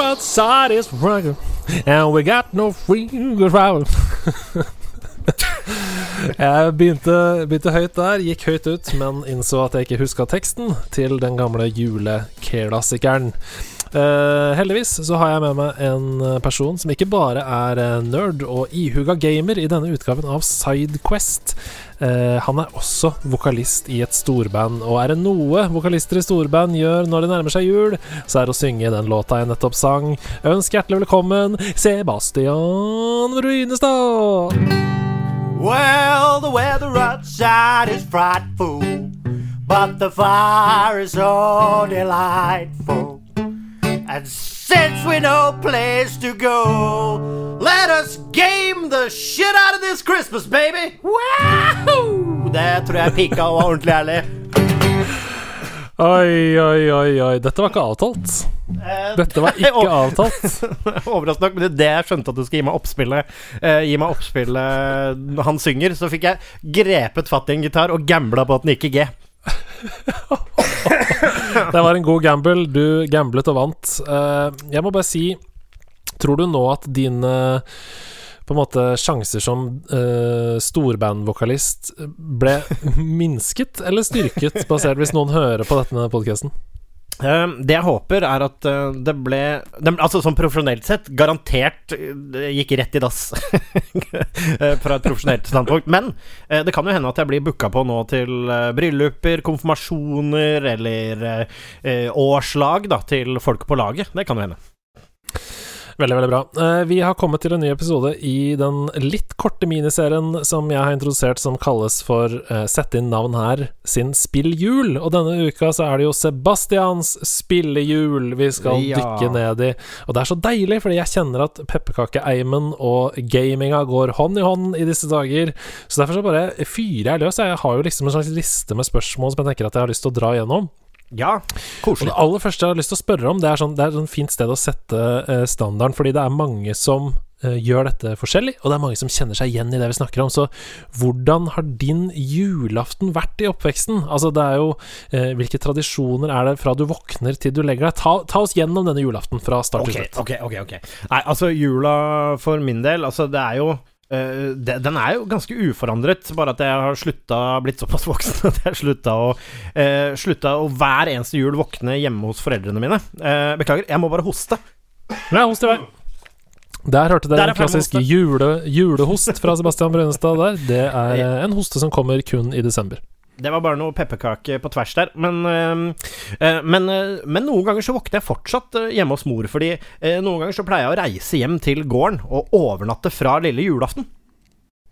outside is rugged, and we got no free travel. Jeg begynte, begynte høyt der, gikk høyt ut, men innså at jeg ikke huska teksten til den gamle juleklassikeren. Uh, heldigvis så har jeg med meg en person som ikke bare er eh, nerd og ihuga gamer i denne utgaven av Sidequest. Uh, han er også vokalist i et storband, og er det noe vokalister i storband gjør når det nærmer seg jul, så er det å synge den låta jeg nettopp sang. Ønsk hjertelig velkommen Sebastian Ruinestad! Well, the weather outside is frightful, but the fire is so delightful. And since we know place to go, let us game the shit out of this Christmas, baby! Wow! Det tror jeg pika og var ordentlig ærlig. Oi, oi, oi, oi. Dette var ikke avtalt. Dette var ikke avtalt. Overraskende nok, men det det jeg skjønte at du skal gi meg oppspillet. Eh, gi meg oppspillet når han synger. Så fikk jeg grepet fatt i en gitar og gambla på at den gikk i G. det var en god gamble. Du gamblet og vant. Uh, jeg må bare si Tror du nå at dine på en måte sjanser som uh, storbandvokalist ble minsket eller styrket, basert hvis noen hører på denne podkasten? Uh, det jeg håper, er at uh, det ble det, Altså sånn profesjonelt sett, garantert uh, gikk rett i dass fra et profesjonelt standpunkt. Men det kan jo hende at jeg blir booka på nå til brylluper, konfirmasjoner eller årslag da, til folk på laget. Det kan jo hende. Veldig, veldig bra. Eh, vi har kommet til en ny episode i den litt korte miniserien som jeg har introdusert, som kalles for uh, Sett inn navn her sin spillhjul. Og denne uka så er det jo Sebastians spillehjul vi skal ja. dykke ned i. Og det er så deilig, fordi jeg kjenner at pepperkakeeimen og gaminga går hånd i hånd i disse dager. Så derfor så bare fyrer jeg løs. Jeg har jo liksom en slags liste med spørsmål som jeg tenker at jeg har lyst til å dra gjennom. Ja, koselig. Og det aller første jeg har lyst til å spørre om, det er, sånn, det er et sånn fint sted å sette uh, standarden, fordi det er mange som uh, gjør dette forskjellig, og det er mange som kjenner seg igjen i det vi snakker om. Så hvordan har din julaften vært i oppveksten? Altså, det er jo uh, Hvilke tradisjoner er det fra du våkner til du legger deg? Ta, ta oss gjennom denne julaften fra start til slutt. Ok, ok, ok. Nei, altså, jula for min del, altså, det er jo Uh, den er jo ganske uforandret, bare at jeg har slutta blitt såpass voksen at jeg slutta å uh, Slutta å hver eneste jul våkne hjemme hos foreldrene mine. Uh, beklager, jeg må bare hoste. Nei, host i vei. Der hørte dere en klassisk jule, julehost fra Sebastian Brønnestad der. Det er en hoste som kommer kun i desember. Det var bare noe pepperkake på tvers der. Men, øh, men, øh, men, noen ganger så våkner jeg fortsatt hjemme hos mor. Fordi noen ganger så pleier jeg å reise hjem til gården og overnatte fra lille julaften.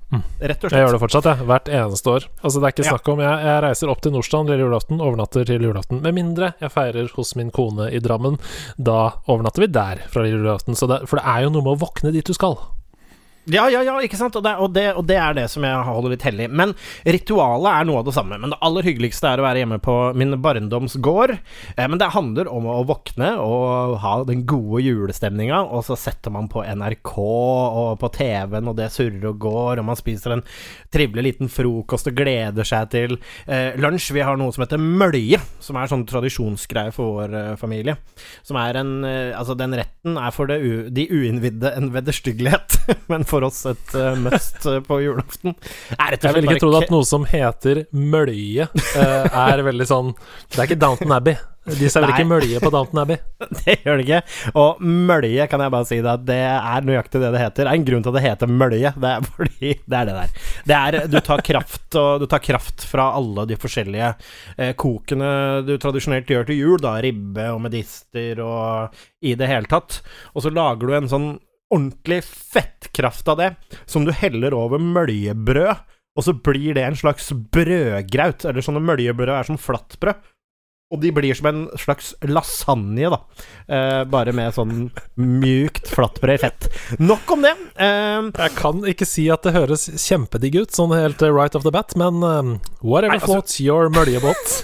Mm. Rett og slett. Jeg gjør det fortsatt, jeg. Hvert eneste år. Altså Det er ikke snakk om jeg, jeg, reiser opp til Nordstrand lille julaften, overnatter til julaften. Med mindre jeg feirer hos min kone i Drammen. Da overnatter vi der fra lille julaften. Det, for det er jo noe med å våkne dit du skal. Ja, ja, ja, ikke sant? Og det, og, det, og det, er det som jeg holder litt hellig. Men ritualet er noe av det samme. Men det aller hyggeligste er å være hjemme på min barndomsgård. Eh, men det handler om å våkne og ha den gode julestemninga, og så setter man på NRK og på TV-en, og det surrer og går, og man spiser en trivelig liten frokost og gleder seg til eh, lunsj. Vi har noe som heter mølje, som er sånn tradisjonsgreie for vår eh, familie. Som er en eh, Altså, den retten er for det, de uinnvidde en vederstyggelighet, men for for oss et uh, must eh, på julaften. Jeg ville ikke trodd at noe som heter mølje, uh, er veldig sånn Det er ikke Downton Abbey. De serverer ikke mølje på Downton Abbey. det gjør de ikke. Og mølje, kan jeg bare si deg, det er nøyaktig det det heter. Det er en grunn til at det heter mølje. Det er fordi det er det der. Det er, du tar kraft, og du tar kraft fra alle de forskjellige eh, kokene du tradisjonelt gjør til jul, da. Ribbe og medister og i det hele tatt. Og så lager du en sånn ordentlig fettkraft av det, som du heller over møljebrød, og så blir det en slags brødgraut, eller sånne møljebrød er som flatbrød. Og de blir som en slags lasagne, da. Eh, bare med sånn mjukt flatbrød i fett. Nok om det. Eh, jeg kan ikke si at det høres kjempedigg ut, sånn helt right off the bat, men um, whatever nei, altså, floats your møljebåt.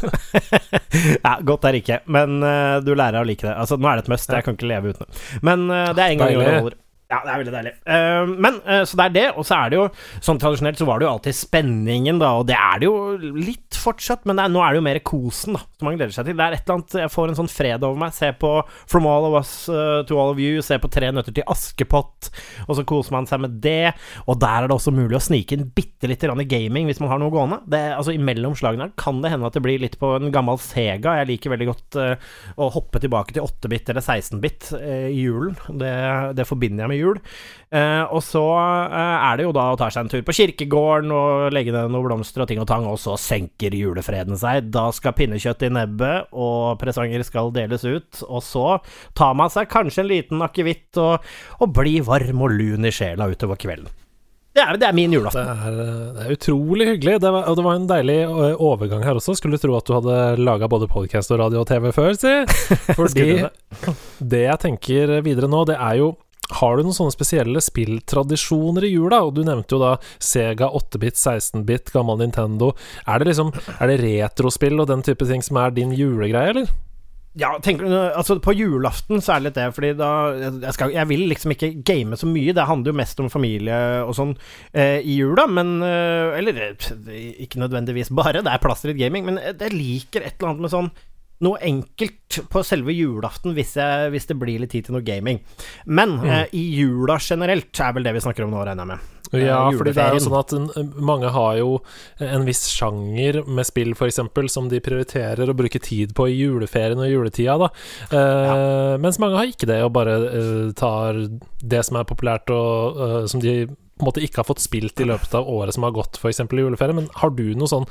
ja, godt er ikke, men uh, du lærer å like det. Altså, nå er det et must, jeg kan ikke leve uten det. Men uh, det er en gang i året Ja, det er veldig deilig. Uh, men uh, Så det er det, og så er det jo Sånn tradisjonelt så var det jo alltid spenningen, da, og det er det jo litt fortsatt, men er, nå er det jo mer kosen, da, som man gleder seg til. Det er et eller annet Jeg får en sånn fred over meg. Se på From All of Us uh, to All of You, se på Tre nøtter til Askepott, og så koser man seg med det. Og der er det også mulig å snike inn bitte lite grann i gaming hvis man har noe gående. Det, altså Imellom slagene her kan det hende at det blir litt på en gammel Sega. Jeg liker veldig godt å hoppe tilbake til 8-bit eller 16-bit i julen. Det, det forbinder jeg med jul. Eh, og så eh, er det jo da å ta seg en tur på kirkegården og legge ned noen blomster og ting og tang, og så senker julefreden seg. Da skal pinnekjøtt i nebbet, og presanger skal deles ut. Og så tar man seg kanskje en liten akevitt og, og blir varm og lun i sjela utover kvelden. Det er, det er, min julaften. Det er, det er utrolig hyggelig. Det var, og det var en deilig eh, overgang her også. Skulle tro at du hadde laga både podkast og radio og TV før, si. Fordi det jeg tenker videre nå, det er jo har du noen sånne spesielle spilltradisjoner i jula? Og du nevnte jo da Sega 8-bit, 16-bit, gammel Nintendo. Er det liksom Er det retrospill og den type ting som er din julegreie, eller? Ja, tenk, altså På julaften så er det litt det, fordi da jeg, skal, jeg, vil liksom ikke game så mye. Det handler jo mest om familie og sånn eh, i jula, men eh, Eller ikke nødvendigvis bare, det er plass til litt gaming, men jeg liker et eller annet med sånn noe enkelt på selve julaften hvis, jeg, hvis, det blir litt tid til noe gaming. Men mm. eh, i jula generelt er vel det vi snakker om nå, regner jeg med. Ja, for fordi det er jo sånn at mange har jo en viss sjanger med spill, f.eks., som de prioriterer å bruke tid på i juleferien og juletida, da. Eh, ja. Mens mange har ikke det, og bare eh, tar det som er populært, og eh, som de på en måte ikke har fått spilt i løpet av året som har gått, f.eks. i juleferie. Men har du noe sånn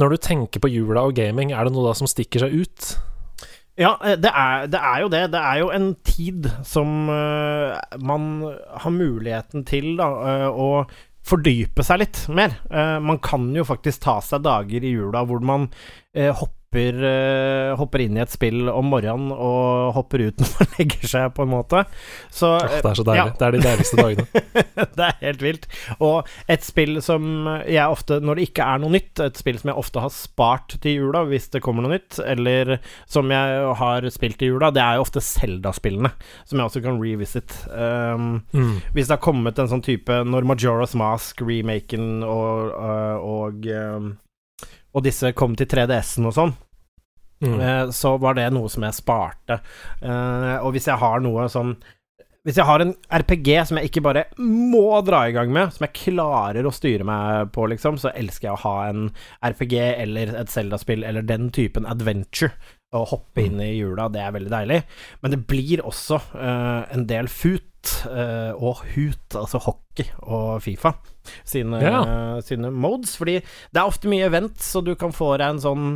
Når du tenker på jula og gaming, er det noe da som stikker seg ut? Ja, eh, det er, det er, jo det. Det er jo en tid som uh, man har muligheten til da, uh, å fordype seg litt mer. Uh, man kan jo faktisk ta seg dager i jula hvor man hopper hopper, uh, hopper, inn i et spill om morgenen og hopper ut når man legger seg, på en måte. Så, oh, det er så deilig. Ja. Det er de deiligste dagene. det er helt vilt. Og et spill som jeg ofte, når det ikke er noe nytt, et spill som jeg ofte har spart til jula hvis det kommer noe nytt, eller som jeg har spilt i jula, det er jo ofte Zelda-spillene, som jeg også kan revisit. Um, mm. Hvis det har kommet en sånn type Når Majora's Mask, remaken og, uh, og um, og disse kom til 3DS-en og sånn, mm. eh, så var det noe som jeg sparte. Eh, og hvis jeg har noe sånn Hvis jeg har en RPG som jeg ikke bare må dra i gang med, som jeg klarer å styre meg på, liksom, så elsker jeg å ha en RPG eller et Zelda-spill eller den typen adventure. Å hoppe inn i jula, det er veldig deilig. Men det blir også uh, en del fut uh, og hut, altså hockey og Fifa sine, ja. sine, modes. Fordi det er ofte mye event, så du kan få deg en sånn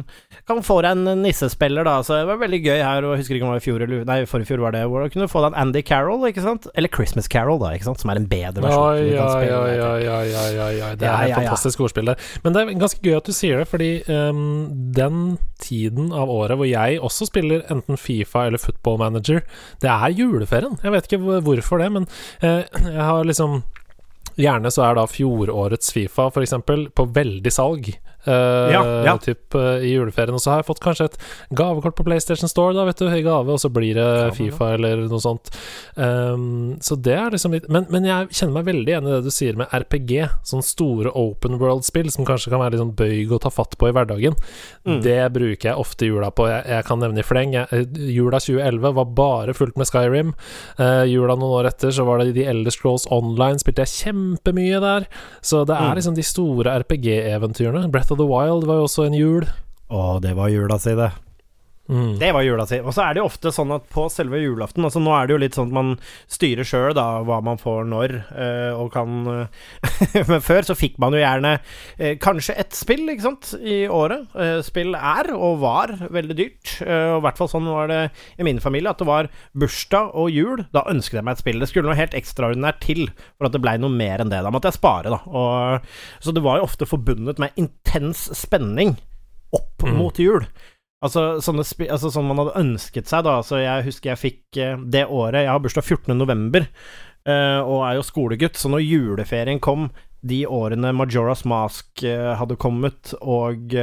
Kan få deg en nissespiller, da. Så det var veldig gøy her, og jeg husker ikke om det var i fjor eller Nei, forrige fjor var det, hvor du kunne få deg en Andy Carroll, ikke sant? Eller Christmas Carroll, da, ikke sant? Som er en bedre versjon. Ja, ja, ja, ja, ja, ja, ja, Det er et fantastisk ordspill det. Men det er ganske gøy at du sier det, fordi um, den tiden av året hvor jeg også spiller enten Fifa eller Football Manager, det er juleferien. Jeg vet ikke hvorfor det, men uh, jeg har liksom Gjerne så er da fjorårets Fifa, f.eks., på veldig salg. Uh, ja, ja. Typ, uh, I juleferien. Og så har jeg fått kanskje et gavekort på PlayStation Store, da, vet du, i gave, og så blir det Fifa eller noe sånt. Um, så det er liksom litt men, men, jeg kjenner meg veldig igjen i det du sier med RPG. Sånne store open world-spill som kanskje kan være litt sånn bøyg å ta fatt på i hverdagen. Mm. Det bruker jeg ofte jula på. Jeg, jeg kan nevne i fleng. Jeg, eh, jula 2011 var bare fullt med Skyrim. Uh, jula noen år etter så var det The Elder Scrolls Online, spilte jeg kjempemye der. Så det er mm. liksom de store RPG-eventyrene. Breath of the Wild var jo også en jul. Å, det var jula si, det. Mm. Det var jula si. Og så er det jo ofte sånn at på selve julaften Altså Nå er det jo litt sånn at man styrer sjøl hva man får når, øh, og kan øh, Men før så fikk man jo gjerne øh, kanskje ett spill, ikke sant, i året. spill er, og var, veldig dyrt. og i hvert fall sånn var det i min familie, at det var bursdag og jul. Da ønsket jeg meg et spill. Det skulle noe helt ekstraordinært til for at det blei noe mer enn det. Da måtte jeg spare, da. Og, så det var jo ofte forbundet med intens spenning opp mm. mot jul. Altså, sånne altså sånn man hadde ønsket seg, da. Altså, jeg husker jeg fikk uh, det året Jeg har bursdag 14. november, uh, og er jo skolegutt, så når juleferien kom, de årene Majora's Mask uh, hadde kommet, og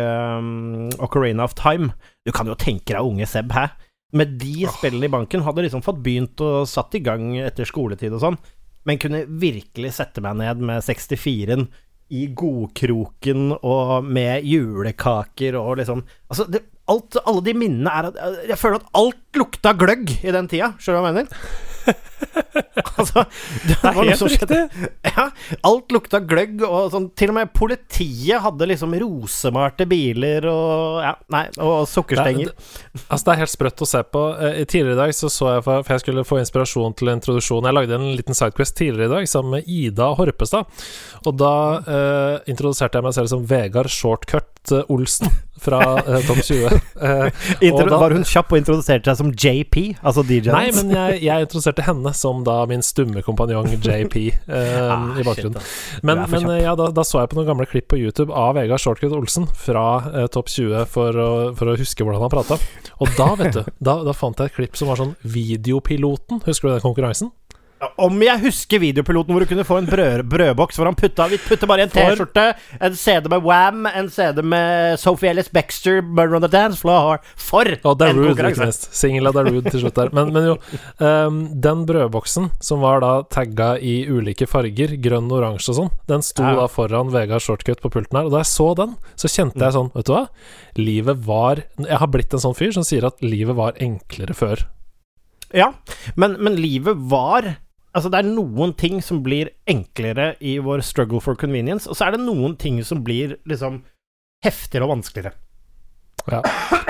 Ocarina of Time Du kan jo tenke deg unge Seb her. Med de spillene i banken hadde liksom fått begynt og satt i gang etter skoletid og sånn. men kunne virkelig sette meg ned med 64-en i godkroken og med julekaker og liksom Altså, det, alt, alle de minnene er at Jeg føler at alt lukta gløgg i den tida, skjønner du hva jeg mener? altså, det var noe som skjedde. Ja, alt lukta gløgg, og sånn Til og med politiet hadde liksom rosemalte biler og Ja, nei, og sukkerstenger. Det, altså, det er helt sprøtt å se på. I tidligere i dag så så jeg for, for jeg skulle få inspirasjon til introduksjon Jeg lagde en liten sidequest tidligere i dag sammen med Ida Horpestad. Og da eh, introduserte jeg meg selv som Vegard Shortcut Olsen fra uh, Topp 20. Eh, da, var hun kjapp og introduserte seg som JP, altså DJ-en? Nei, men jeg, jeg, introduserte henne som da min stumme kompanjong JP eh, ah, i bakgrunnen. Shit, men, men ja, da, da, så jeg på noen gamle klipp på YouTube av Vegard Shortcut Olsen fra eh, Topp 20 for å, for å, huske hvordan han prata. Og da, vet du, da, da fant jeg et klipp som var sånn Videopiloten. Husker du den konkurransen? Om jeg husker videopiloten hvor du kunne få en brød, brødboks hvor han putta Vi putter bare en T-skjorte, en CD med Wam, en CD med Sophie Ellis Baxter, Murder on the Dance Floor For oh, en konkurranse! Singel av Darude til slutt der. Men, men jo, um, den brødboksen som var da tagga i ulike farger, grønn, oransje og sånn, den sto ja. da foran Vegard Shortcut på pulten her. Og da jeg så den, så kjente jeg sånn, vet du hva Livet var Jeg har blitt en sånn fyr som sier at livet var enklere før. Ja, men, men livet var Altså, det er noen ting som blir enklere i vår struggle for convenience, og så er det noen ting som blir liksom heftigere og vanskeligere. Ja.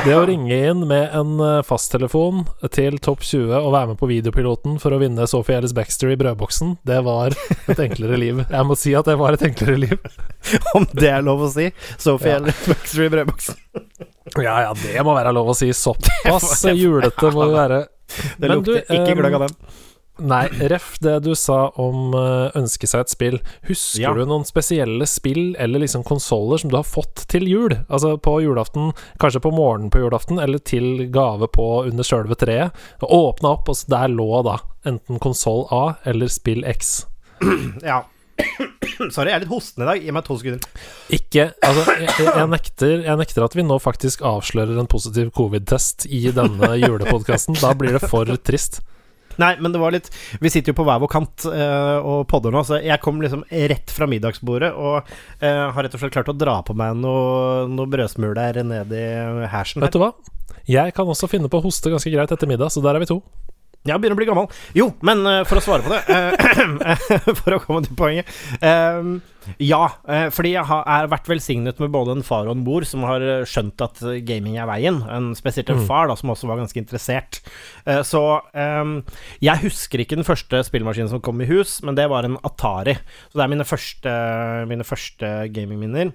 Det å ringe inn med en eh, fasttelefon til topp 20 og være med på videopiloten for å vinne Sophie Ellis Baxter i brødboksen, det var et enklere liv. Jeg må si at det var et enklere liv. Om det er lov å si? Sophie ja. Ellis Baxter i brødboksen. Ja, ja, det må være lov å si. Såpass julete må det være. Det lukter ikke gløgg av den. Nei, ref det du sa om uh, ønske seg et spill. Husker ja. du noen spesielle spill eller liksom konsoller som du har fått til jul? Altså på julaften, kanskje på morgenen på julaften, eller til gave på under sjølve treet. Åpna opp, og der lå da enten konsoll A eller spill X. Ja. Sorry, jeg er litt hosten i dag. Gi meg to sekunder. Ikke Altså, jeg, jeg, nekter, jeg, nekter, at vi nå faktisk avslører en positiv covid-test i denne julepodkasten. Da blir det for trist. Nei, men det var litt Vi sitter jo på hver vår kant uh, og podder nå, så jeg kom liksom rett fra middagsbordet og uh, har rett og slett klart å dra på meg noe, noe brødsmuler ned i hersen. Vet du hva? Jeg kan også finne på å hoste ganske greit etter middag, så der er vi to. Ja, begynner å bli gammel. Jo, men uh, for å svare på det For å komme til poenget. Uh, ja, uh, fordi jeg har vært velsignet med både en far og en mor som har skjønt at gaming er veien. En, spesielt en mm. far da, som også var ganske interessert. så um, jeg husker ikke den første spillmaskinen som kom i hus, men det var en Atari. Så det er mine første, mine første gamingminner.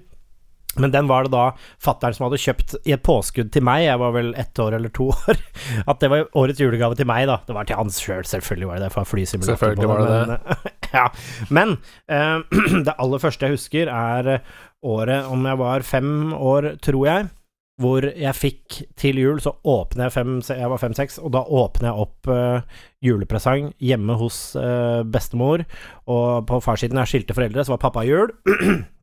Men den var det da fattern som hadde kjøpt i et påskudd til meg, jeg var vel ett år eller to år. At det var årets julegave til meg, da. Det var til hans sjøl, selv, selvfølgelig var det det, for flysimulator. Selvfølgelig var det men, det. ja. Men uh, det aller første jeg husker, er året om jeg var fem år, tror jeg. Hvor jeg fikk til jul, så åpner jeg fem Jeg var fem-seks, og da åpner jeg opp uh, julepresang hjemme hos uh, bestemor. Og på farssiden er skilte foreldre, så var pappa jul.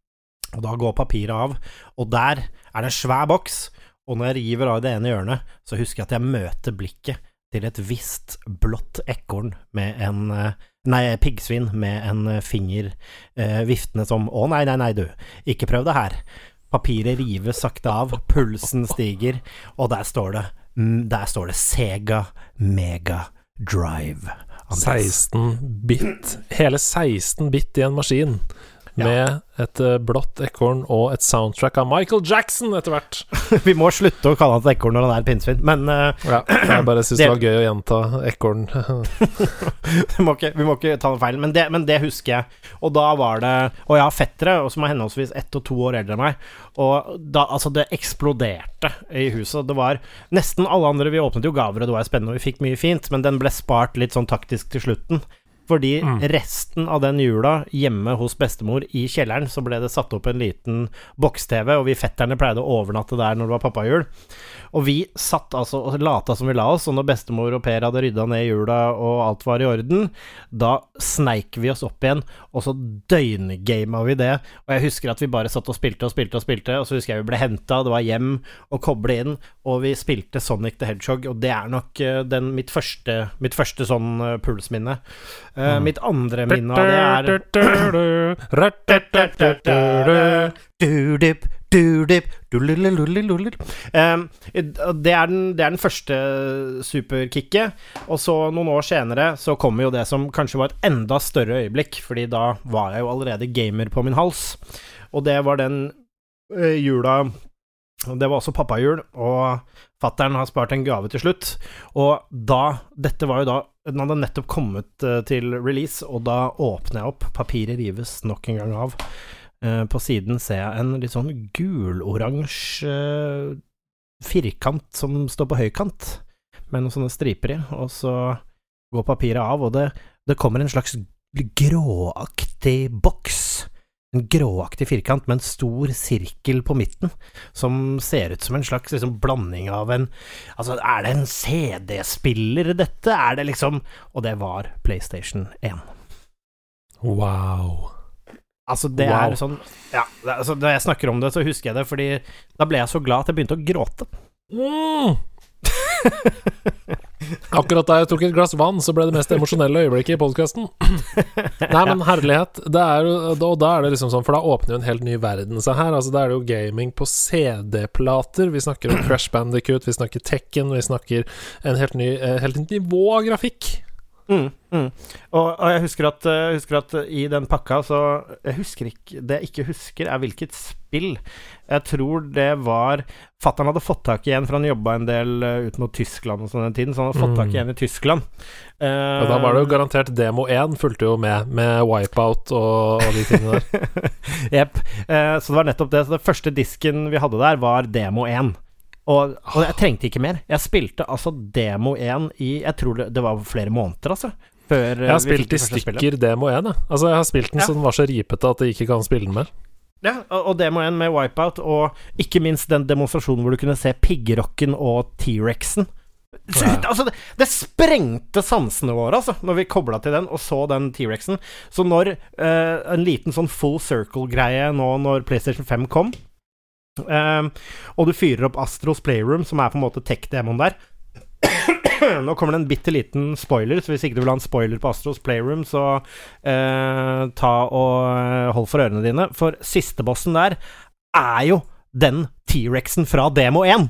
Og da går papiret av, og der er det en svær boks, og når jeg river av det ene hjørnet, så husker jeg at jeg møter blikket til et visst blått ekorn med en Nei, piggsvin med en finger eh, viftende som Å, nei, nei, nei, du, ikke prøv det her. Papiret rives sakte av, pulsen stiger, og der står det mm, Der står det Sega Mega Drive. Andres. 16 bit. Hele 16 bit i en maskin med et uh, blått ekorn og et soundtrack av Michael Jackson etter hvert. vi må slutte å kalle han et ekorn når han er pinnsvin, men uh, ja, Jeg bare syns det var gøy å gjenta ekorn. vi, må ikke, vi, må ikke, ta noe feil, men det, men det, husker jeg. Og da var det Og jeg har fettere som er henholdsvis ett og to år eldre enn meg, og da Altså, det eksploderte i huset. Det var Nesten alle andre Vi åpnet jo gaver, og det var spennende, og vi fikk mye fint, men den ble spart litt sånn taktisk til slutten. Fordi mm. resten av den jula hjemme hos bestemor i kjelleren, så ble det satt opp en liten boks-TV, og vi fetterne pleide å overnatte der når det var pappajul. Og vi satt altså og lata som vi la oss, og når bestemor og Per hadde rydda ned jula og alt var i orden, da sneik vi oss opp igjen, og så døgngama vi det. Og jeg husker at vi bare satt og spilte og spilte og spilte, og så husker jeg vi ble henta, det var hjem å koble inn, og vi spilte Sonic the Hedgehog, og det er nok uh, den, mitt, første, mitt første sånn uh, pulsminne. Eh, mitt andre minne av det er. Um, det, er den, det er den første superkicket. Og så, noen år senere, så kommer jo det som kanskje var et enda større øyeblikk, fordi da var jeg jo allerede gamer på min hals. Og det var den uh, jula Det var også pappajul, og fattern har spart en gave til slutt. Og da Dette var jo da Den hadde nettopp kommet uh, til release, og da åpner jeg opp. Papiret rives nok en gang av. Uh, på siden ser jeg en litt sånn guloransje uh, firkant som står på høykant, med noen sånne striper i, og så går papiret av, og det, det kommer en slags gråaktig boks. En gråaktig firkant med en stor sirkel på midten, som ser ut som en slags liksom, blanding av en Altså, er det en CD-spiller, dette? Er det liksom Og det var PlayStation 1. Wow. Altså, det Wow. er sånn Ja, altså, når jeg snakker om det, så husker jeg det, fordi da ble jeg så glad at jeg begynte å gråte. Mm. Akkurat da jeg tok et glass vann, så ble det mest emosjonelle øyeblikket i podkasten. Nei, men herlighet. Er og da er det liksom sånn, for da åpner jo en helt ny verden seg her. Altså, Da er det jo gaming på CD-plater. Vi snakker om Crash Bandicoot, vi snakker Tekken, vi snakker en helt ny, eh, helt nivå av grafikk. Mm, mm. Og, og jeg husker at, eh, jeg husker at i den pakka så Jeg husker ikke Det jeg ikke husker, er hvilket spill. Jeg tror det var Fatter'n hadde fått tak i en, for han jobba en del uh, ut mot Tyskland og sånn den tiden, så han hadde fått tak i Mm. en i Tyskland. Uh, Og da var det jo garantert Demo 1 fulgte jo med, med Wipeout og, og de tingene der. Jepp. Eh, så det var nettopp det. Så den første disken vi hadde der, var demo 1. Og, og jeg trengte ikke mer. Jeg spilte altså demo 1 i Jeg tror det, det var flere måneder, altså. Før eh, Jeg har spilt i spillet. stykker Demo 1, jeg. Altså, jeg har spilt den Ja. så den var så ripete at jeg ikke kan spille den mer. Ja, og demo 1 med Wipeout, og ikke minst den demonstrasjonen hvor du kunne se piggrocken og T-rexen. Ja. altså, det, det sprengte sansene våre, altså, når vi kobla til den og så den T-rexen. Så når uh, en liten sånn full circle-greie nå når PlayStation 5 kom, eh, og du fyrer opp Astros Playroom, som er på en måte tech-demoen der Nå kommer det en bitte liten spoiler, så hvis ikke du vil ha en spoiler på Astros Playroom, så uh, ta og eh, hold for ørene dine. For sistebossen der er jo den T-rexen fra demo 1.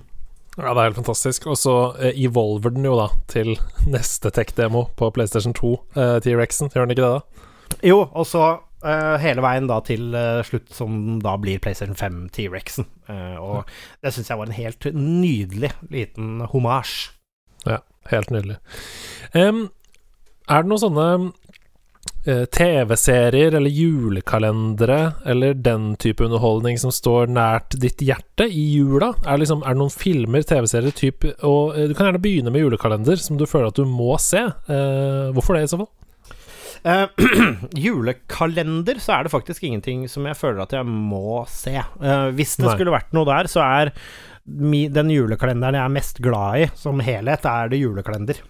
Ja, det er helt fantastisk. Og så eh, evolver den jo da til neste tech-demo på PlayStation 2, eh, T-rexen. Gjør den ikke det, da? Jo, og så eh, hele veien da til uh, slutt, som da blir PlayStation 5 T-rexen. Uh, og det syns jeg var en helt nydelig liten homasj. Ja, helt nydelig. Um, er det noen sånne TV-serier eller julekalendere eller den type underholdning som står nært ditt hjerte i jula? Er liksom, er det noen filmer, TV-serier, type Og du kan gjerne begynne med julekalender, som du føler at du må se. Eh, hvorfor det, i så fall? Eh, julekalender, så er det faktisk ingenting som jeg føler at jeg må se. Uh, hvis det Nei. skulle vært noe der, så er mi, den julekalenderen jeg er mest glad i som helhet, er det julekalender.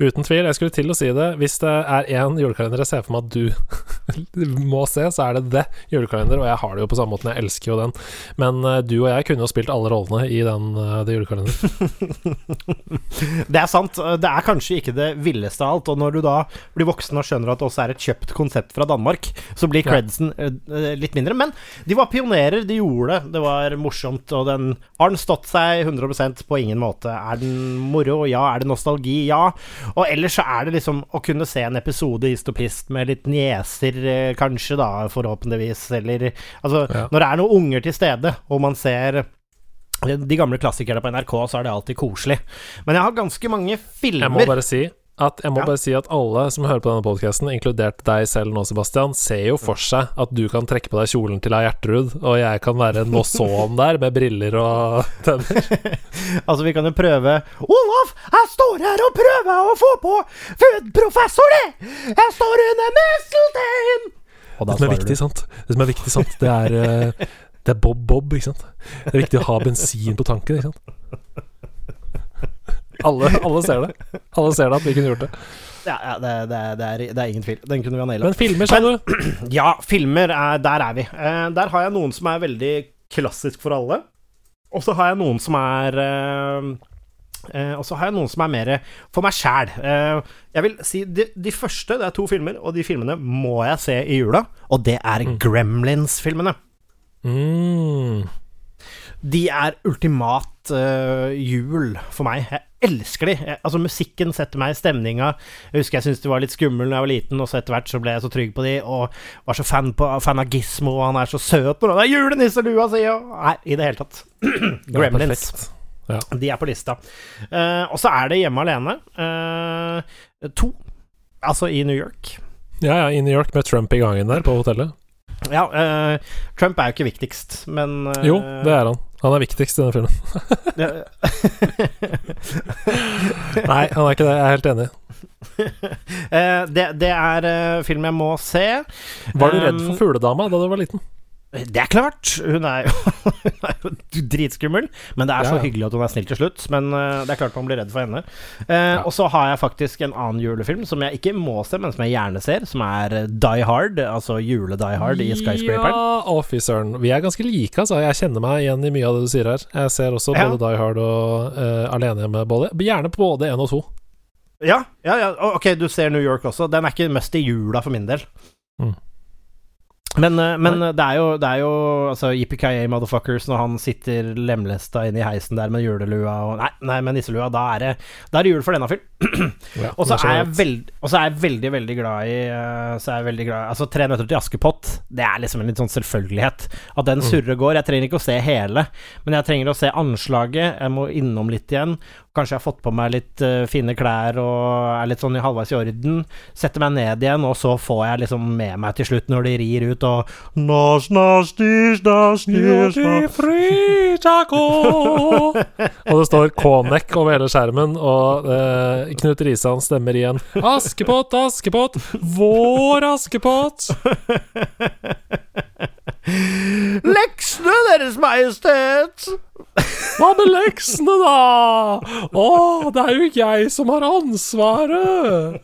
Uten tvil. Jeg skulle til å si det. Hvis det er én julekalender jeg ser for meg at du må se, så er det det julekalender. Og jeg har det jo på samme måten, jeg elsker jo den. Men uh, du og jeg kunne jo spilt alle rollene i den, uh, det julekalenderen. Det er sant. Det er kanskje ikke det villeste av alt. Og når du da blir voksen og skjønner at det også er et kjøpt konsept fra Danmark, så blir credsen eh, litt mindre. Men de var pionerer, de gjorde det. Det var morsomt, og den har den stått seg 100% på ingen måte. Er den moro? Ja. Er det nostalgi? Ja. Og ellers så er det liksom å kunne se en episode i Stopist med litt nieser, eh, kanskje, da, forhåpentligvis, eller Altså, Ja. når det er noen unger til stede, og man ser de gamle klassikerne på NRK, så er det alltid koselig. Men jeg har ganske mange filmer Jeg må bare si at, jeg må Ja. bare si at alle som hører på denne podkasten, inkludert deg selv nå, Sebastian, ser jo for seg at du kan trekke på deg kjolen til ei Gjertrud, og jeg kan være en Nosson der med briller og tenner. Altså, vi kan jo prøve Olaf, jeg står her og prøver å få på foodprofessor, det! Jeg står under misteltein! Det som er viktig, du sant? Det som er viktig, sant? Det er, eh, det er Bob Bob, ikke sant? Det er viktig å ha bensin på tanken, ikke sant? Alle, alle ser det. Alle ser det at vi kunne gjort det. Ja, ja det, det, det, er, det er ingen tvil. Den kunne vi ha naila. Men filmer, sa du? Ja, filmer, er, der er vi. Eh, der har jeg noen som er veldig klassisk for alle. Og så har jeg noen som er eh, Eh, og så har jeg noen som er mer for meg sjæl. Eh, jeg vil si de, de, første, det er to filmer, og de filmene må jeg se i jula. Og det er mm. Gremlins-filmene. Mm. De er ultimat uh, jul for meg. Jeg elsker de. Jeg, altså, musikken setter meg i stemninga. Jeg husker jeg syntes de var litt skumle da jeg var liten, og så etter hvert så ble jeg så trygg på de, og var så fan, på, fan av Gismo, og han er så søt når han er julenisselua si, og Nei, i det hele tatt. Gremlins. Ja. De er på lista. Uh, og så er det Hjemme alene. Uh, to. Altså i New York. Ja, ja, i New York med Trump i gangen der på hotellet. Ja, uh, Trump er jo ikke viktigst, men Jo, det er han. Han er viktigst i denne filmen. Nei, han er ikke det. Jeg er helt enig. det, det, er film jeg må se. Var du redd for fugledama da du var liten? Det er klart! Hun er jo, hun er jo dritskummel, men det er så hyggelig at hun er snill til slutt. Men uh, det er klart man blir redd for henne. Eh, ja. Og så har jeg faktisk en annen julefilm som jeg ikke må se, men som jeg gjerne ser, som er eh, Die Hard. Altså jule-Die Hard i Skyscraperen. Ja, å fy søren. Vi er ganske like, altså. Jeg kjenner meg igjen i mye av det du sier her. Jeg ser også både ja. Die Hard og uh, Alene hjemme, både. Gjerne på både én og to. Ja, ja, ja, ok, du ser New York også. Den er ikke must i jula for min del. Mm. Men, eh, men det er jo, det er jo altså, Yippie motherfuckers når han sitter lemlesta inne i heisen der med julelua og Nei, nei med nisselua. Da er det, da er det jul for denne film. Ja, og så er, er, jeg veldig, veldig glad i uh, Så er jeg veldig glad Altså, Tre nøtter til Askepott, det er liksom en litt sånn selvfølgelighet. At den mm. surrer går. Jeg trenger ikke å se hele, men jeg trenger å se anslaget. Jeg må innom litt igjen. Kanskje jeg har fått på meg litt uh, fine klær og er litt sånn i halvveis i orden. Setter meg ned igjen, og så får jeg liksom med meg til slutt når de rir ut og nas, nas, dis, nas, dis, Og det står Konek over hele skjermen, og uh, Knut Risan stemmer igjen. Askepott, Askepott, vår Askepott! Leksene, Deres Majestet! Hva med leksene, da? Å, det er jo jeg som har ansvaret!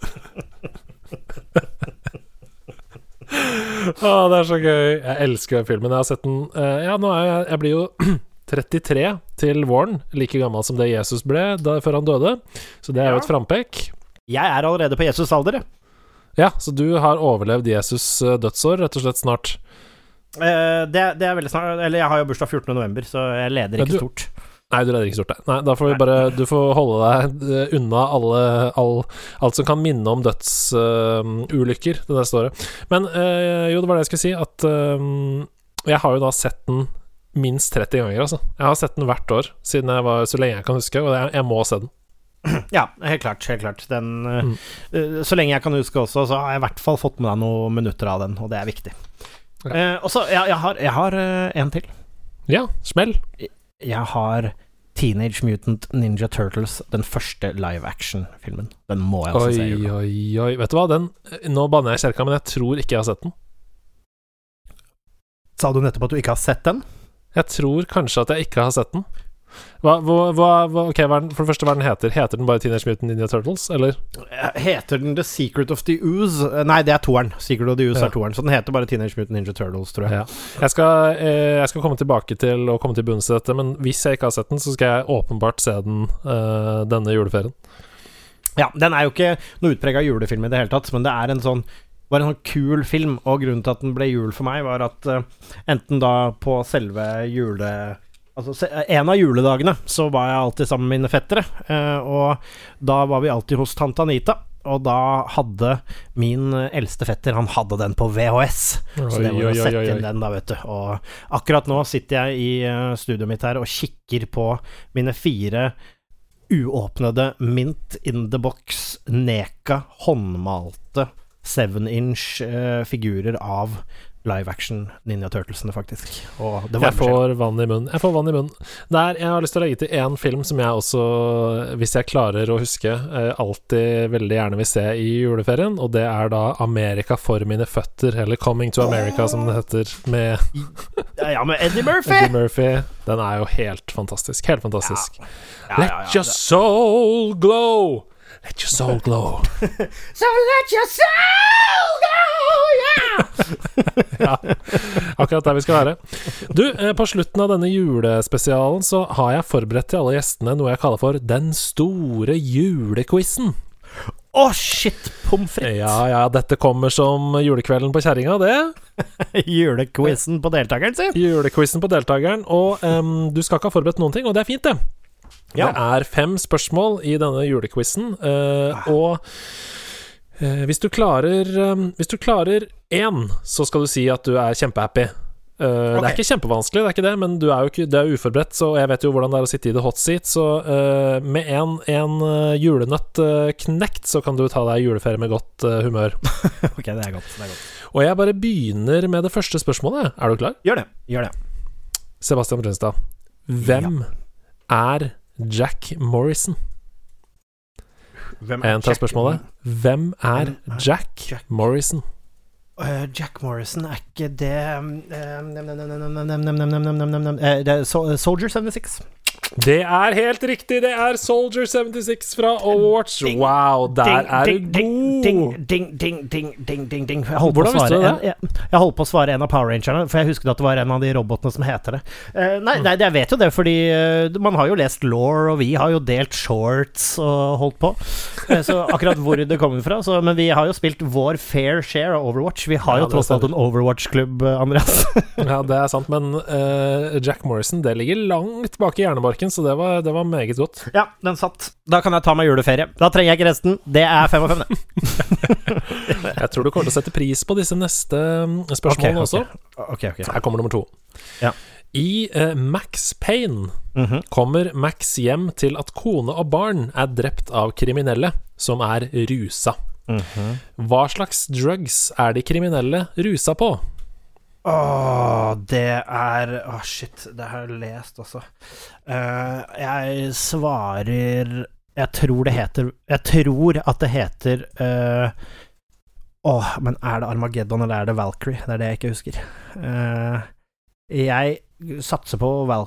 Å, det er så gøy. Jeg elsker den filmen. Jeg har sett den uh, Ja, nå er jeg Jeg blir jo 33 til våren. Like gammel som det Jesus ble da, før han døde. Så det er jo et frampek. Jeg er allerede på Jesus' alder, jeg. Ja, så du har overlevd Jesus' eh, dødsår, rett og slett, snart? Uh, det, det, er veldig snart Eller jeg har jo bursdag 14.11, så jeg leder ikke stort. Nei, du leder ikke stort, nei. Da får vi bare Du får holde deg eh, unna alle, all, alt som kan minne om dødsulykker uh, det neste året. Men uh, jo, det var det jeg skulle si, at uh, jeg har jo da sett den minst 30 ganger, altså. Jeg har sett den hvert år siden jeg var så lenge jeg kan huske, og jeg, jeg må se den. Ja, helt klart. Helt klart. Den, mm. Så lenge jeg kan huske også, så har jeg i hvert fall fått med deg noen minutter av den, og det er viktig. Uh, og så, jeg, jeg, har, jeg har uh, en til. Ja, smell. Jeg, jeg har Teenage Mutant Ninja Turtles, den første live action-filmen. Den må jeg også oi, se. Oi, oi, oi. Vet du hva, den Nå banner jeg i kjerka, men jeg tror ikke jeg har sett den. Sa du nettopp at du ikke har sett den? Jeg tror kanskje at jeg ikke har sett den. Hva, hva, hva, ok, den, For det første, hva den heter Heter den bare Teenage Mutant Ninja Turtles, eller? Heter den The Secret of the Ooze? Nei, det er toeren. Secret of the Ooze ja. er toeren. Så den heter bare Teenage Mutant Ninja Turtles, tror jeg. Ja. Jeg, skal, eh, jeg, skal, komme tilbake til og komme til bunns i dette, men hvis jeg ikke har sett den, så skal jeg åpenbart se den eh, denne juleferien. Ja, den er jo ikke noe utprega julefilm i det hele tatt, men det er en sånn var en sånn kul film, og grunnen til at den ble jul for meg, var at uh, enten da på selve jule Altså, en av juledagene så var jeg alltid sammen med mine fettere, eh, og da var vi alltid hos tante Anita. Og da hadde min eldste fetter Han hadde den på VHS. Oi, så det var å sette inn den, da, vet du. Og akkurat nå sitter jeg i uh, studioet mitt her og kikker på mine fire uåpnede Mint in the Box Neka håndmalte seven inch uh, figurer av live action Ninja Turtlesene, faktisk. jeg får vann i munnen. Jeg får vann i munnen. Der, jeg har lyst til å legge til én film som jeg også, hvis jeg klarer å huske, eh, alltid veldig gjerne vil se i juleferien, og det er da 'Amerika for mine føtter', eller 'Coming to America', som det heter, med Ja, med Eddie Murphy! Eddie Murphy. Den er jo helt fantastisk. Helt fantastisk. Ja. Ja, let your soul glow! Let your soul glow. so let your soul glow, yeah! ja, akkurat der vi skal være. Du, eh, på slutten av denne julespesialen så har jeg forberedt til alle gjestene noe jeg kaller for Den store julequizen. Å, shit! Pommes frites. Ja, ja, dette kommer som julekvelden på kjerringa, det. Julequizen på deltakeren, si. Julequizen på deltakeren. Og um, du skal ikke ha forberedt noen ting, og det er fint, det. Ja. Det er fem spørsmål i denne julequizen, uh, og uh, hvis du klarer um, Hvis du klarer én, så skal du si at du er kjempehappy. Eh, Det er ikke kjempevanskelig, det er ikke det, men du er jo ikke, det er uforberedt, så jeg vet jo hvordan det er å sitte i the hot seat. Så uh, med en, en julenøtt uh, knekt, så kan du ta deg juleferie med godt humør. Ok, det er godt. Det er godt. Og jeg bare begynner med det første spørsmålet. Er du klar? Gjør det. Gjør det. Sebastian Brunstad. Hvem er Jack Morrison. Hvem er Jack? spørsmålet. Hvem er, Hvem er Jack, Jack? Morrison? Uh, Jack Morrison, er ikke det um, um, um, uh, Soldier 76. Det er helt riktig! Det er Soldier 76 fra Overwatch. Wow, der er du god! ding, ding, ding, ding, ding, ding, ding, ding. Jeg holdt Hvordan visste du en, jeg, jeg holdt på å svare en av Power Rangerne, for jeg husket at det var en av de robotene som heter det. Eh, nei, nei, jeg vet jo det, fordi eh, man har jo lest law, og vi har jo delt shorts og holdt på. Eh, så akkurat hvor det kommer fra. Så, men vi har jo spilt vår fair share av Overwatch. Vi har jo ja, tross alt en Overwatch-klubb, Andreas. Ja, det er sant, men Jack Morrison Det ligger langt bak i hjernebarken, så det var, det var meget godt. ja, den satt. Da kan jeg ta meg juleferie. Da trenger jeg ikke resten. Det er fem av fem, det. Jeg tror du kommer til å sette pris på disse neste spørsmålene spørsmålene okay. også. Okay, ok. Her kommer nummer to. Ja. I eh, Max Payne Mhm. kommer Max hjem til at kone og barn er drept av kriminelle som er rusa. Mhm. Hva slags drugs er de kriminelle rusa på? Åh, det er Åh, shit. Det har jeg lest også. Uh, jeg svarer Jeg tror det heter Jeg tror at det heter uh, Åh, men er det Armageddon eller er det Valkyrie? Det er det jeg ikke husker. Uh, jeg satser på Val...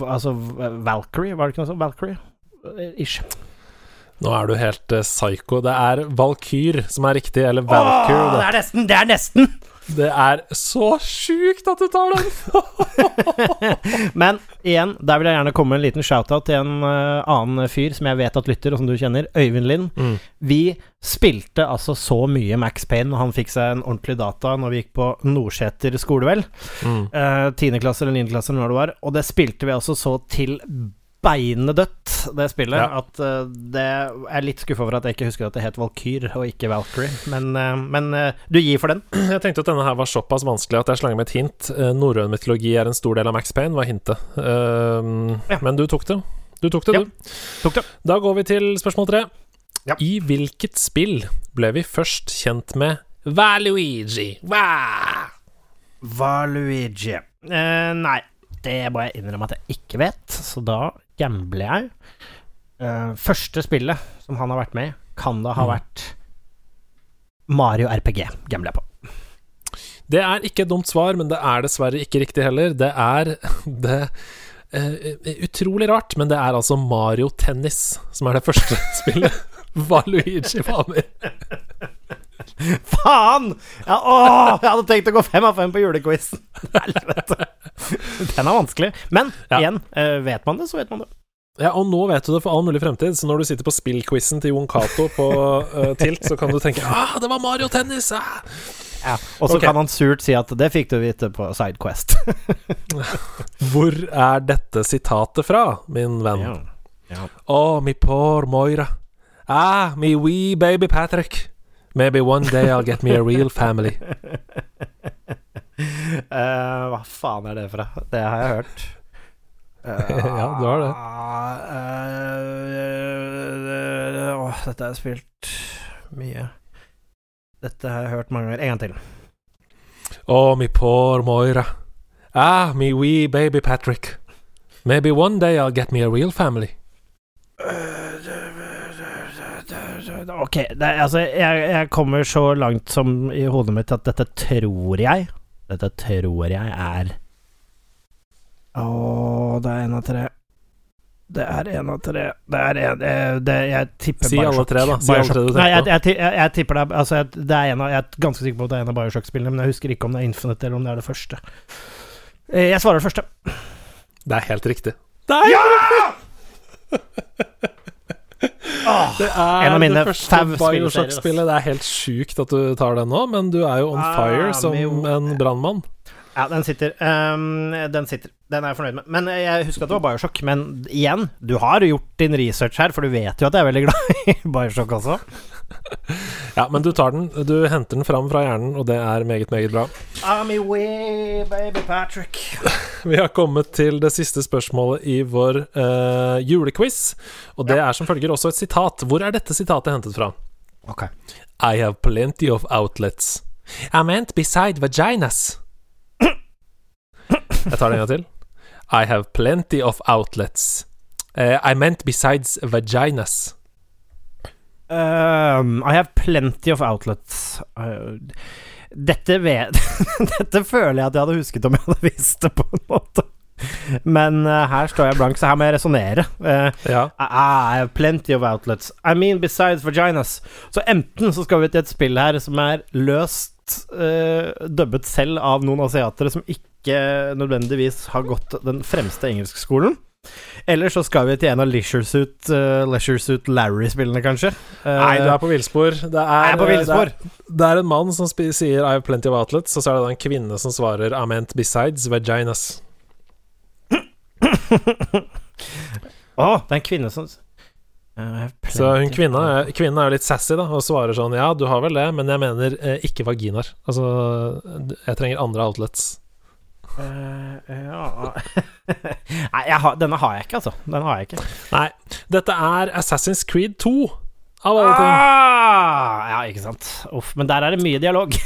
Altså Valkyrie, var det ikke noe sånt? Valkyrie? Ish. Nå er du helt psycho. Det er Valkyr som er riktig, eller Valkyr. Åh, det er nesten! Det er nesten! Det er så sjukt at du tar den! Men igjen, der vil jeg gjerne komme med en liten shout-out til en uh, annen fyr som jeg vet at lytter, og som du kjenner, Øyvind Lind. Mm. Vi spilte altså så mye Max Payne når han fikk seg en ordentlig data når vi gikk på Nordseter skole, vel. Mm. uh, eller niendeklasse eller når det var. Og det spilte vi altså så til beinedødt, det spillet, Ja. at uh, det er litt skuffa over at jeg ikke husker at det het Valkyr og ikke Valkyrie. Men, uh, men uh, du gir for den? Jeg tenkte at denne her var såpass vanskelig at jeg slang med et hint. Norrøn mytologi er en stor del av Max Payne, var hintet. Ja. Men du tok det. Du tok det, Ja. du. Tok det. Da går vi til spørsmål tre. Ja. I hvilket spill ble vi først kjent med Valuigi? Hva? Valuigi eh, Nei, det må jeg innrømme at jeg ikke vet, så da gambler jeg. Uh, første spillet som han har vært med i, kan da ha Mm. vært Mario RPG, gambler jeg på. Det er ikke et dumt svar, men det er dessverre ikke riktig heller. Det er det uh, Utrolig rart, men det er altså Mario Tennis som er det første spillet Var med i. Faen! Ja, åh, jeg hadde tenkt å gå fem av fem på julequizen. Den er vanskelig. Men Ja. igjen, eh, vet man det, så vet man det. Ja, og nå vet du det for all mulig fremtid, så når du sitter på spillquizen til Jon Cato på uh, Tilt, så kan du tenke ah, det var Mario Tennis! Ah. Og så okay. kan han surt si at det fikk du vite på Sidequest. Hvor er dette sitatet fra, min venn? ja. Ja. Oh, mi por Moira. Ah, me wee baby Patrick. Maybe one day I'll get me a real family. Eh, hva faen er det fra? Det har jeg hørt. Eh, Ja, du har det. eh, åh, dette har jeg spilt mye. Dette har jeg hørt mange ganger. En gang til. Oh, me poor Moira. Ah, me wee baby Patrick. Maybe one day I'll get me a real family. Ok, det, er- altså, jeg, jeg kommer så langt som i hodet mitt at dette tror jeg Dette tror jeg er Å, det er én av tre. Det er én av tre. Det er en, eh, det, Jeg tipper Si alle tre, da. Si alle tre du Nei, jeg, jeg, jeg, tipper det er altså, det er en av, Jeg er ganske sikker på at det er en av Bioshock-spillene, men jeg husker ikke om det er Infinite eller om det er det første. Eh, Jeg svarer det første. Det er helt riktig. Åh, Det er En av mine det første Bioshock-spillet. Det er helt sjukt at du tar den nå, men du er jo on Ah, fire som jo. en brannmann. Ja, den sitter. Um, den sitter. Den er jeg fornøyd med. Men eh, jeg husker at det var Bioshock. Men igjen, du har gjort din research her, for du vet jo at jeg er veldig glad i Bioshock også. Ja, men du tar den. Du henter den fram fra hjernen, og det er meget, meget bra. I'm away, baby Patrick. Vi har kommet til det siste spørsmålet i vår uh, julequiz, og det er som følger også et sitat. Hvor er dette sitatet hentet fra? Ok. I have plenty of outlets. I meant beside vaginas. Jeg tar det en gang til. I have plenty of outlets. Uh, I meant besides vaginas. Um, I have plenty of outlets. Uh, dette ved, Dette føler jeg at jeg hadde husket om jeg hadde visst det, på en måte. Men uh, her står jeg blank, så her må jeg resonnere. Uh, Ja. I I have plenty of outlets. I mean besides vaginas. Så enten så skal vi til et spill her som er løst uh, dubbet selv av noen asiatere som ikke nødvendigvis har gått den fremste engelskskolen. Eller så skal vi til en av Leisure Suit, uh, Leisure Suit Larry-spillene, kanskje. Uh, Nei, du er på villspor. Det på villspor? Det er, det er en mann som sier 'I have plenty of outlets', og så er det en kvinne som svarer 'I meant besides vaginas'. Å, det er en kvinne som Uh, Så hun kvinna er, kvinnen er jo litt sassy, da, og svarer sånn 'Ja, du har vel det, men jeg mener eh, ikke vaginaer'. Altså, jeg trenger andre outlets. Eh, ja Nei, jeg har, denne har jeg ikke, altså. Den har jeg ikke. Nei, dette er Assassin's Creed 2, av alle ting. Ah, ja, ikke sant. Uff, men der er det mye dialog.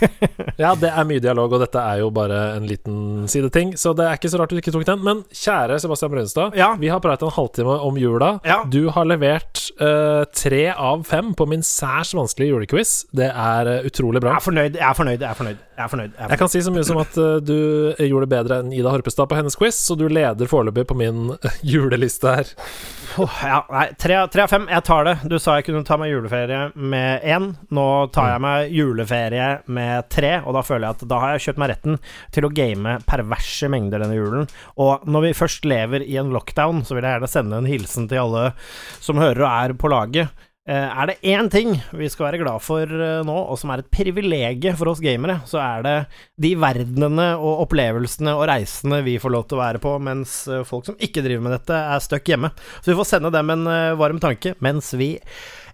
Ja, det er mye dialog, og dette er jo bare en liten sideting, så det er ikke så rart du ikke tok den. Men kjære Sebastian Brunstad, Ja. vi har pratet en halvtime om jula. Ja. Du har levert uh, tre av fem på min særs vanskelige julequiz. Det er eh, utrolig bra. Jeg er fornøyd, jeg er fornøyd, jeg er fornøyd. Jeg er fornøyd, jeg er Jeg kan si så mye som at uh, du gjorde det bedre enn Ida Horpestad på hennes quiz, så du leder foreløpig på min eh, juleliste her. Oh, ja, nei, tre av fem. Jeg tar det. Du sa jeg kunne ta meg juleferie med én. Nå tar jeg meg juleferie med tre, og da føler jeg at da har jeg kjøpt meg retten til å game perverse mengder denne julen. Og når vi først lever i en lockdown, så vil jeg gjerne sende en hilsen til alle som hører og er på laget. Eh, Er det én ting vi skal være glad for eh, nå, og som er et privilegium for oss gamere, så er det de verdenene og opplevelsene og reisene vi får lov til å være på, mens eh, folk som ikke driver med dette, er stuck hjemme. Så vi får sende dem en varm tanke, mens vi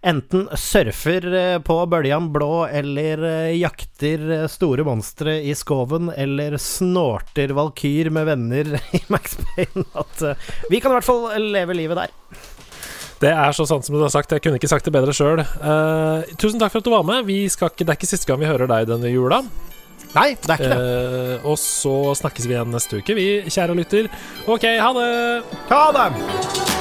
enten surfer på bøljan blå, eller jakter store monstre i skoven, eller snorter valkyr med venner i Max Payne. At vi kan i hvert fall leve livet der. Det er så sant som du har sagt. Jeg kunne ikke sagt det bedre sjøl. tusen takk for at du var med. Vi skal ikke, det er ikke siste gang vi hører deg denne jula. Nei, det er ikke det. Uh, og så snakkes vi igjen neste uke, vi, kjære lytter. Ok, ha det! Ha det!